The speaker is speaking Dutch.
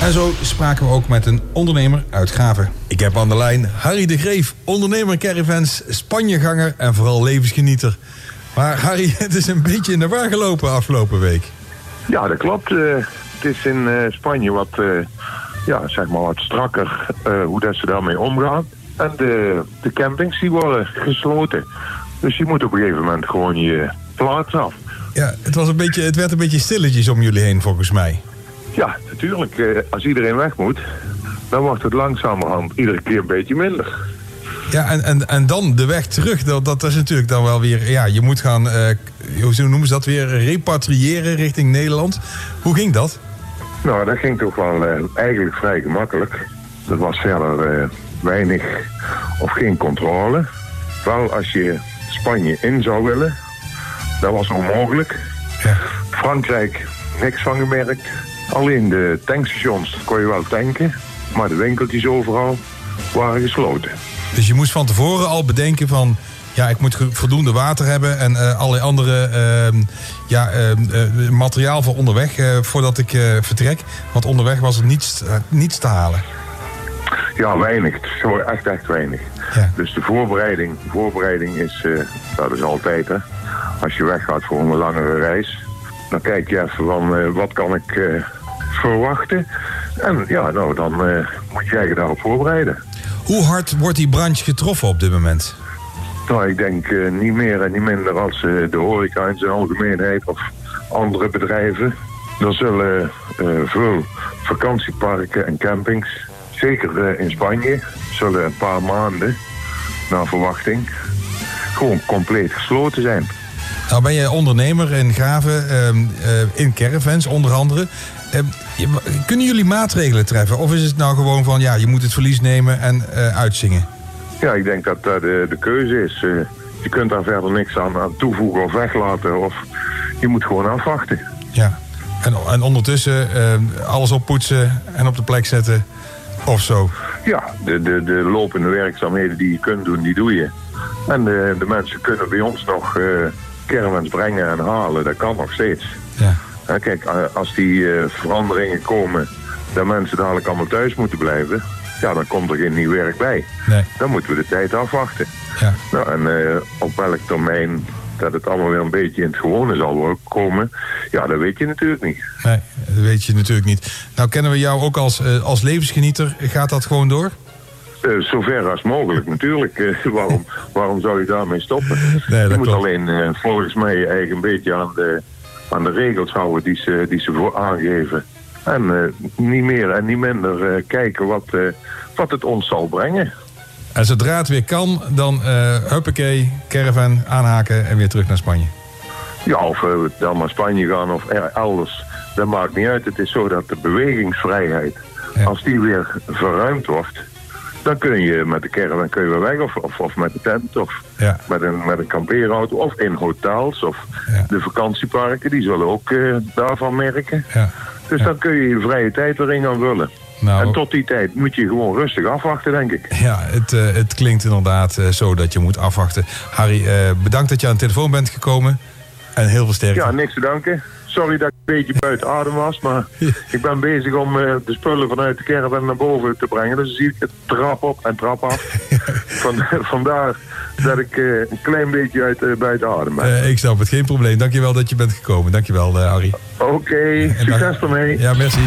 En zo spraken we ook met een ondernemer uit Graven. Ik heb aan de lijn Harry de Greef, ondernemer caravans, Spanjeganger en vooral levensgenieter. Maar Harry, het is een beetje in de war gelopen afgelopen week. Ja, dat klopt. Eh, het is in eh, Spanje wat, eh, ja, zeg maar wat strakker hoe dat ze daarmee omgaan. En de, de campings die worden gesloten. Dus je moet op een gegeven moment gewoon je plaats af. Ja, het, was een beetje, het werd een beetje stilletjes om jullie heen volgens mij. Ja, natuurlijk. als iedereen weg moet, dan wordt het langzamerhand iedere keer een beetje minder. Ja, en, en, en dan de weg terug, dat, dat is natuurlijk dan wel weer... Ja, je moet gaan, uh, hoe noemen ze dat weer, repatriëren richting Nederland. Hoe ging dat? Nou, dat ging toch wel uh, eigenlijk vrij gemakkelijk. Er was verder uh, weinig of geen controle. Wel als je Spanje in zou willen, dat was onmogelijk. Ja. Frankrijk, niks van gemerkt. Alleen de tankstations kon je wel tanken, maar de winkeltjes overal waren gesloten. Dus je moest van tevoren al bedenken van... ja, ik moet voldoende water hebben en uh, allerlei andere uh, ja, uh, materiaal voor onderweg eh, voordat ik vertrek. Want onderweg was er niets, niets te halen. Ja, weinig. Echt, echt weinig. Ja. Dus de voorbereiding, voorbereiding is, dat is altijd hè. Als je weggaat voor een langere reis, dan kijk je even van wat kan ik verwachten. En ja, nou, dan moet je je daarop voorbereiden. Hoe hard wordt die branche getroffen op dit moment? Nou, ik denk uh, niet meer en niet minder als uh, de horeca in zijn algemeenheid of andere bedrijven. Er zullen veel vakantieparken en campings, zeker in Spanje, zullen een paar maanden naar verwachting gewoon compleet gesloten zijn. Nou ben je ondernemer in Graven, ehm, in caravans onder andere. Ehm, kunnen jullie maatregelen treffen? Of is het nou gewoon van, ja, je moet het verlies nemen en uh, uitzingen? Ja, ik denk dat dat de, de keuze is. Je kunt daar verder niks aan, aan toevoegen of weglaten. Of je moet gewoon afwachten. Ja, en, en ondertussen uh, alles oppoetsen en op de plek zetten of zo? Ja, de, de, de lopende werkzaamheden die je kunt doen, die doe je. En de, de mensen kunnen bij ons nog caravans brengen en halen. Dat kan nog steeds. Ja kijk, eh, als die eh, veranderingen komen, dat mensen dadelijk allemaal thuis moeten blijven, ja, dan komt er geen nieuw werk bij. Nee. Dan moeten we de tijd afwachten. Ja. Nou, en uh, op welk termijn dat het allemaal weer een beetje in het gewone zal komen, ja, dat weet je natuurlijk niet. Nee, dat weet je natuurlijk niet. Nou kennen we jou ook als, als levensgenieter. Gaat dat gewoon door? Uh, zover als mogelijk natuurlijk. waarom, waarom zou je daarmee stoppen? Nee, je moet alleen volgens mij eigenlijk een beetje aan de aan de regels houden die ze, die ze voor aangeven. En niet meer en niet minder kijken wat, wat het ons zal brengen. En zodra het weer kan, dan huppakee, caravan aanhaken en weer terug naar Spanje. Ja, of we dan naar Spanje gaan of elders. Dat maakt niet uit. Het is zo dat de bewegingsvrijheid, ja. als die weer verruimd wordt dan kun je met de caravan kun je weer weg. Of, of, of met de tent. Of ja. met, een, met een kampeerauto. Of in hotels. Of de vakantieparken. Die zullen ook uh, daarvan merken. Ja. Dus dan kun je je vrije tijd erin gaan vullen. Nou, en tot die tijd moet je gewoon rustig afwachten, denk ik. Ja, het, uh, het klinkt inderdaad uh, zo dat je moet afwachten. Harry, bedankt dat je aan de telefoon bent gekomen. En heel veel sterkte. Ja, niks te danken. Sorry dat ik een beetje buiten adem was, maar ik ben bezig om uh, de spullen vanuit de caravan naar boven te brengen. Dus dan zie ik het trap op en trap af. Van, vandaar dat ik uh, een klein beetje uit, uh, buiten adem ben. ik snap het, geen probleem. Dankjewel dat je bent gekomen. Dankjewel, Harry. Oké, okay, succes ermee. Ja, merci.